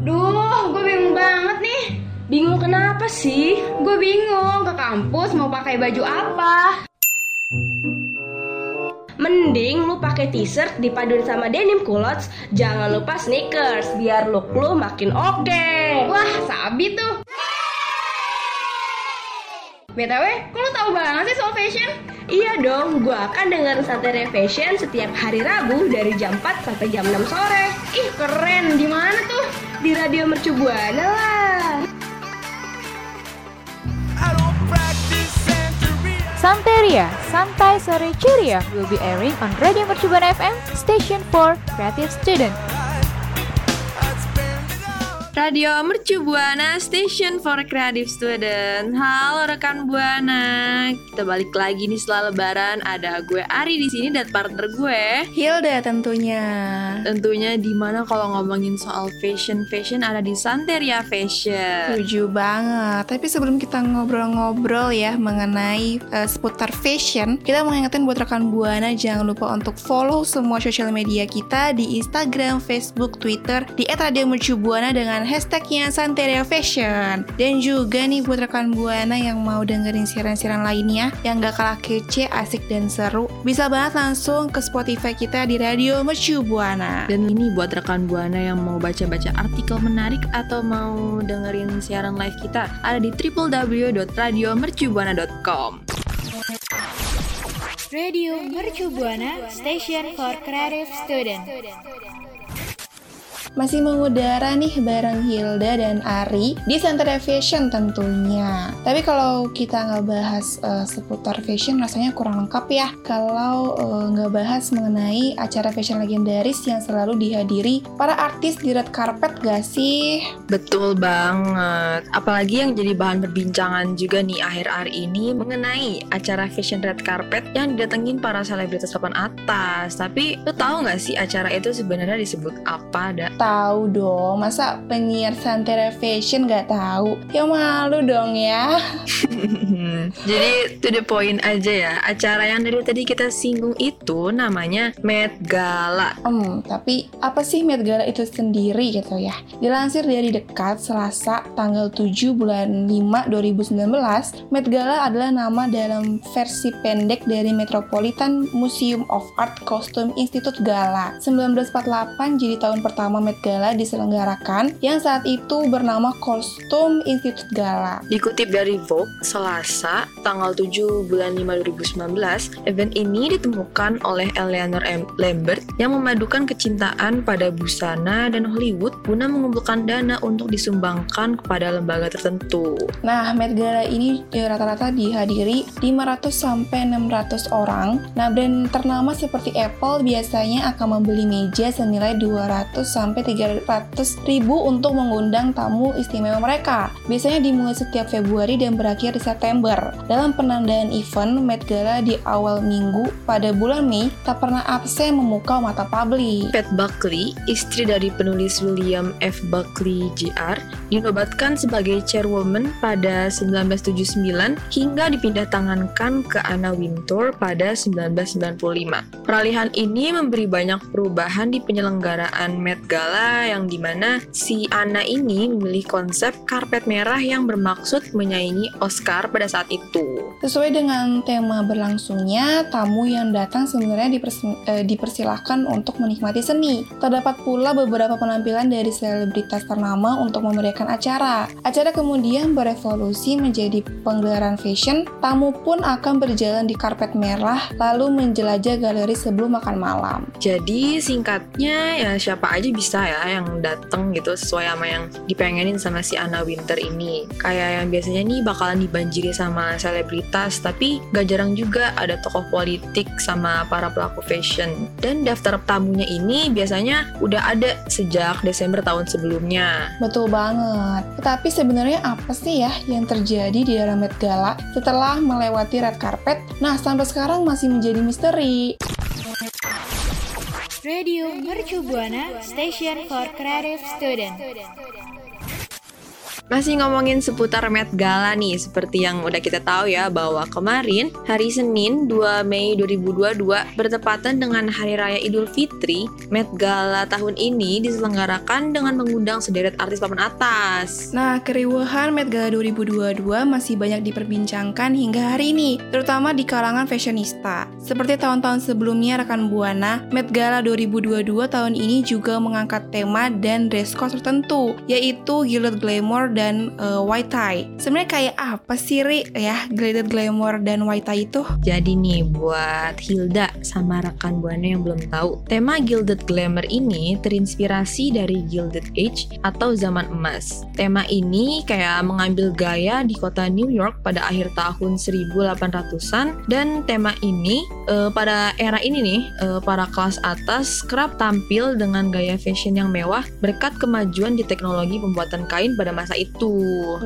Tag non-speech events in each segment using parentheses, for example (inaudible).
Duh, gue bingung banget nih. Bingung kenapa sih? Gue bingung ke kampus mau pakai baju apa. Mending lu pakai t-shirt dipaduin sama denim culottes, jangan lupa sneakers biar look lu makin oke. Wah, sabi tuh. BTW, kok lu tahu banget sih soal fashion? Iya dong, gua akan dengerin Santai Fashion setiap hari Rabu dari jam 4 sampai jam 6 sore. Ih, keren. Di mana tuh? Di Radio Mercu Buana lah. Santeria, Santai Sore Ceria will be airing on Radio Mercubuana FM, station for creative student. Radio Mercu Buana Station for Creative Student. Halo rekan Buana, kita balik lagi nih setelah Lebaran. Ada gue Ari di sini dan partner gue Hilda tentunya. Tentunya di mana kalau ngomongin soal fashion fashion ada di Santeria Fashion. Setuju banget. Tapi sebelum kita ngobrol-ngobrol ya mengenai uh, seputar fashion, kita mau ingetin buat rekan Buana jangan lupa untuk follow semua sosial media kita di Instagram, Facebook, Twitter di @radiomercubuana dengan hashtagnya Santeria Fashion. Dan juga nih buat rekan Buana yang mau dengerin siaran-siaran lainnya yang gak kalah kece, asik dan seru, bisa banget langsung ke Spotify kita di Radio Mercu Buana. Dan ini buat rekan Buana yang mau baca-baca artikel menarik atau mau dengerin siaran live kita ada di www.radiomercubuana.com. Radio Mercu Buana, station for creative student. Masih mengudara nih bareng Hilda dan Ari di Center Fashion tentunya. Tapi kalau kita nggak bahas uh, seputar fashion rasanya kurang lengkap ya. Kalau uh, nggak bahas mengenai acara fashion legendaris yang selalu dihadiri para artis di red carpet gak sih? Betul banget. Apalagi yang jadi bahan perbincangan juga nih akhir-akhir ini mengenai acara fashion red carpet yang didatengin para selebritas papan atas. Tapi lo tahu nggak sih acara itu sebenarnya disebut apa? Da? Tahu dong, masa penyiar Santera Fashion gak tahu? Ya malu dong ya. (laughs) Jadi to the point aja ya, acara yang dari tadi kita singgung itu namanya Met Gala. Hmm, tapi apa sih Met Gala itu sendiri gitu ya? Dilansir dari dekat Selasa tanggal 7 bulan 5 2019, Met Gala adalah nama dalam versi pendek dari Metropolitan Museum of Art Costume Institute Gala. 1948 jadi tahun pertama Met Gala diselenggarakan yang saat itu bernama Costume Institute Gala. Dikutip dari Vogue, Selasa, tanggal 7 bulan 5 2019, event ini ditemukan oleh Eleanor M. Lambert yang memadukan kecintaan pada busana dan Hollywood guna mengumpulkan dana untuk disumbangkan kepada lembaga tertentu. Nah, Met Gala ini rata-rata dihadiri 500 sampai 600 orang. Nah, brand ternama seperti Apple biasanya akan membeli meja senilai 200 sampai 300 ribu untuk mengundang tamu istimewa mereka. Biasanya dimulai setiap Februari dan berakhir di September. Dalam penandaan event Met Gala di awal minggu pada bulan Mei tak pernah absen memukau mata publik. Pat Buckley, istri dari penulis William F. Buckley Jr., dinobatkan sebagai chairwoman pada 1979 hingga dipindah tangankan ke Anna Wintour pada 1995. Peralihan ini memberi banyak perubahan di penyelenggaraan Met Gala yang di mana si Anna ini memilih konsep karpet merah yang bermaksud menyaingi Oscar pada saat itu. Sesuai dengan tema berlangsungnya, tamu yang datang sebenarnya dipers eh, dipersilahkan untuk menikmati seni. Terdapat pula beberapa penampilan dari selebritas ternama untuk memeriahkan acara. Acara kemudian berevolusi menjadi penggelaran fashion. Tamu pun akan berjalan di karpet merah lalu menjelajah galeri sebelum makan malam. Jadi singkatnya ya siapa aja bisa ya yang datang gitu sesuai sama yang dipengenin sama si Anna Winter ini. Kayak yang biasanya nih bakalan dibanjiri sama selebritas, tapi gak jarang juga ada tokoh politik sama para pelaku fashion. Dan daftar tamunya ini biasanya udah ada sejak Desember tahun sebelumnya. Betul banget. Tetapi sebenarnya apa sih ya yang terjadi di dalam Met Gala setelah melewati red carpet? Nah, sampai sekarang masih menjadi misteri. Radio Mercu Buana, station for creative student. Masih ngomongin seputar Met Gala nih, seperti yang udah kita tahu ya bahwa kemarin hari Senin 2 Mei 2022 bertepatan dengan Hari Raya Idul Fitri, Met Gala tahun ini diselenggarakan dengan mengundang sederet artis papan atas. Nah, keriuhan Met Gala 2022 masih banyak diperbincangkan hingga hari ini, terutama di kalangan fashionista. Seperti tahun-tahun sebelumnya rekan Buana, Met Gala 2022 tahun ini juga mengangkat tema dan dress code tertentu, yaitu Gilded Glamour dan uh, White Tie. Sebenarnya kayak apa sih Ri ya Gilded Glamour dan White Tie itu? Jadi nih buat Hilda sama rekan Buana yang belum tahu, tema Gilded Glamour ini terinspirasi dari Gilded Age atau zaman emas. Tema ini kayak mengambil gaya di kota New York pada akhir tahun 1800-an dan tema ini uh, pada era ini nih uh, para kelas atas kerap tampil dengan gaya fashion yang mewah berkat kemajuan di teknologi pembuatan kain pada masa itu.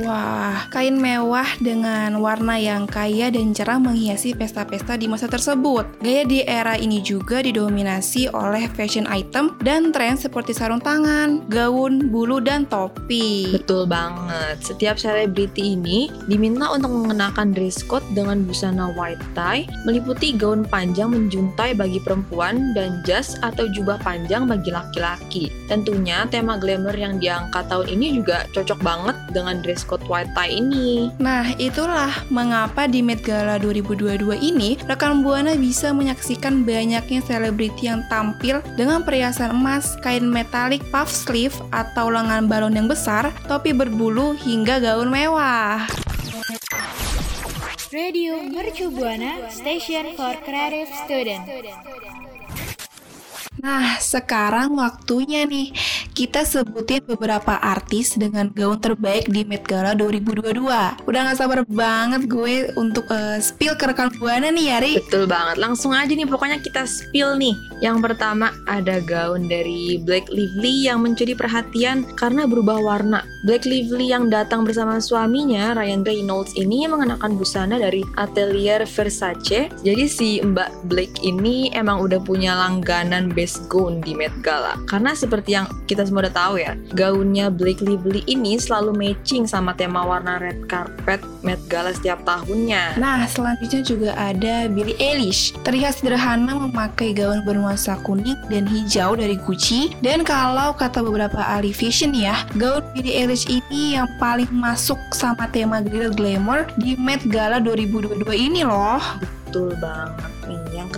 Wah, kain mewah dengan warna yang kaya dan cerah menghiasi pesta-pesta di masa tersebut. Gaya di era ini juga didominasi oleh fashion item dan tren seperti sarung tangan, gaun, bulu, dan topi. Betul banget. Setiap selebriti ini diminta untuk mengenakan dress code dengan busana white tie, meliputi gaun panjang menjuntai bagi perempuan dan jas atau jubah panjang bagi laki-laki. Tentunya tema glamour yang diangkat tahun ini juga cocok banget dengan dress code white tie ini. Nah, itulah mengapa di Met Gala 2022 ini rekan Buana bisa menyaksikan banyaknya selebriti yang tampil dengan perhiasan emas, kain metalik, puff sleeve atau lengan balon yang besar, topi berbulu hingga gaun mewah. Radio Mercu Buana Station for Creative Student. Nah, sekarang waktunya nih kita sebutin beberapa artis dengan gaun terbaik di Met Gala 2022. Udah gak sabar banget gue untuk uh, spill ke rekan Buana nih Yari. Betul banget, langsung aja nih pokoknya kita spill nih. Yang pertama ada gaun dari Black Lively yang mencuri perhatian karena berubah warna. Black Lively yang datang bersama suaminya Ryan Reynolds ini mengenakan busana dari Atelier Versace. Jadi si Mbak Black ini emang udah punya langganan base gaun di Met Gala. Karena seperti yang kita semua udah tahu ya, gaunnya Blake Lively ini selalu matching sama tema warna red carpet Met Gala setiap tahunnya. Nah, selanjutnya juga ada Billie Eilish. Terlihat sederhana memakai gaun bernuansa kuning dan hijau dari Gucci. Dan kalau kata beberapa ahli fashion ya, gaun Billie Eilish ini yang paling masuk sama tema Glitter Glamour di Met Gala 2022 ini loh. Betul banget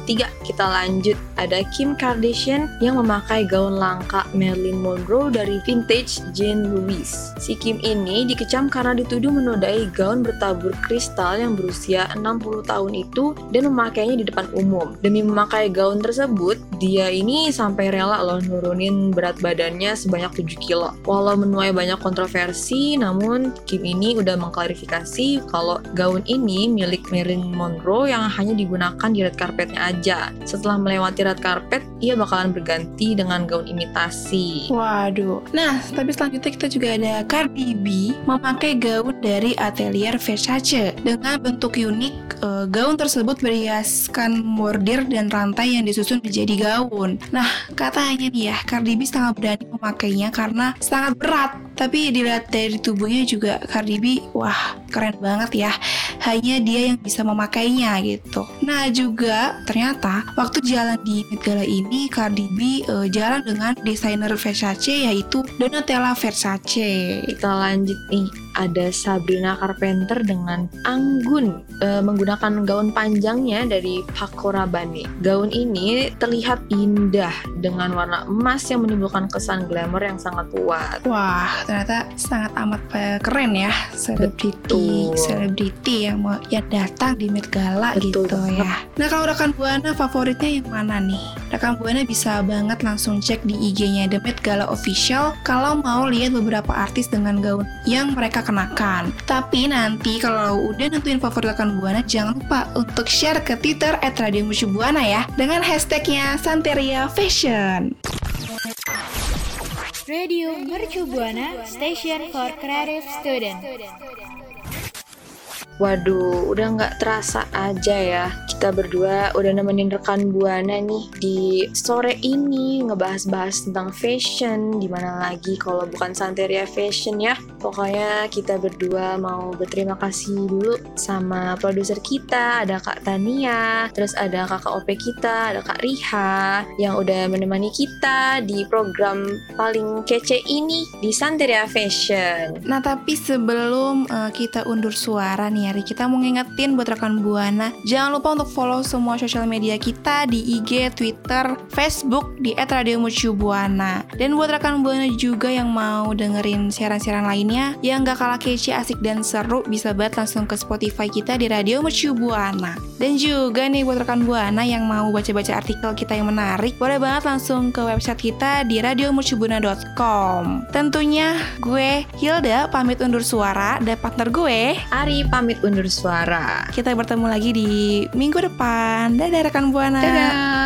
ketiga, kita lanjut. Ada Kim Kardashian yang memakai gaun langka Marilyn Monroe dari vintage Jane Louise. Si Kim ini dikecam karena dituduh menodai gaun bertabur kristal yang berusia 60 tahun itu dan memakainya di depan umum. Demi memakai gaun tersebut, dia ini sampai rela loh nurunin berat badannya sebanyak 7 kilo. Walau menuai banyak kontroversi, namun Kim ini udah mengklarifikasi kalau gaun ini milik Marilyn Monroe yang hanya digunakan di red carpetnya aja. Setelah melewati red carpet, ia bakalan berganti dengan gaun imitasi. Waduh. Nah, tapi selanjutnya kita juga ada Cardi B memakai gaun dari Atelier Versace dengan bentuk unik. eh, gaun tersebut berhiaskan bordir dan rantai yang disusun menjadi gaun. Nah, katanya nih ya, Cardi B sangat berani memakainya karena sangat berat. Tapi dilihat dari tubuhnya juga Cardi B, wah keren banget ya. Hanya dia yang bisa memakainya gitu. Nah juga ternyata waktu jalan di Met Gala ini Cardi B eh, jalan dengan desainer Versace yaitu Donatella Versace. Kita lanjut nih, ada Sabrina Carpenter dengan anggun eh, menggunakan gaun panjangnya dari Paco Rabanne. Gaun ini terlihat indah dengan warna emas yang menimbulkan kesan glamour yang sangat kuat. Wah, ternyata sangat amat eh, keren ya selebriti Selebriti yang mau yang datang di Met Gala Betul gitu ya. Nah, kalau rekan Buana favoritnya yang mana nih? Rekan Buana bisa banget langsung cek di IG-nya The Met Gala Official kalau mau lihat beberapa artis dengan gaun yang mereka kenakan. Tapi nanti kalau udah nentuin favorit rekan Buana, jangan lupa untuk share ke Twitter @radiomercubuana ya dengan hashtagnya Santeria Fashion. Radio Mercu Buana Station for Creative Student. Waduh, udah nggak terasa aja ya kita berdua udah nemenin rekan Buana nih di sore ini ngebahas-bahas tentang fashion. Di mana lagi kalau bukan Santeria Fashion ya. Pokoknya kita berdua mau berterima kasih dulu sama produser kita, ada Kak Tania, terus ada kakak OP kita, ada Kak Riha yang udah menemani kita di program paling kece ini di Santeria Fashion. Nah tapi sebelum uh, kita undur suara nih Ari, kita mau ngingetin buat rekan Buana, jangan lupa untuk follow semua sosial media kita di IG, Twitter, Facebook di @radiomercubuana. Dan buat rekan Buana juga yang mau dengerin siaran-siaran lainnya yang gak kalah kece, asik dan seru, bisa banget langsung ke Spotify kita di Radio Mercu Buana. Dan juga nih buat rekan Buana yang mau baca-baca artikel kita yang menarik, boleh banget langsung ke website kita di radiomercubuana.com. Tentunya gue Hilda pamit undur suara dan partner gue Ari pamit undur suara. kita bertemu lagi di minggu depan. Dadah rekan Buana. Dadah.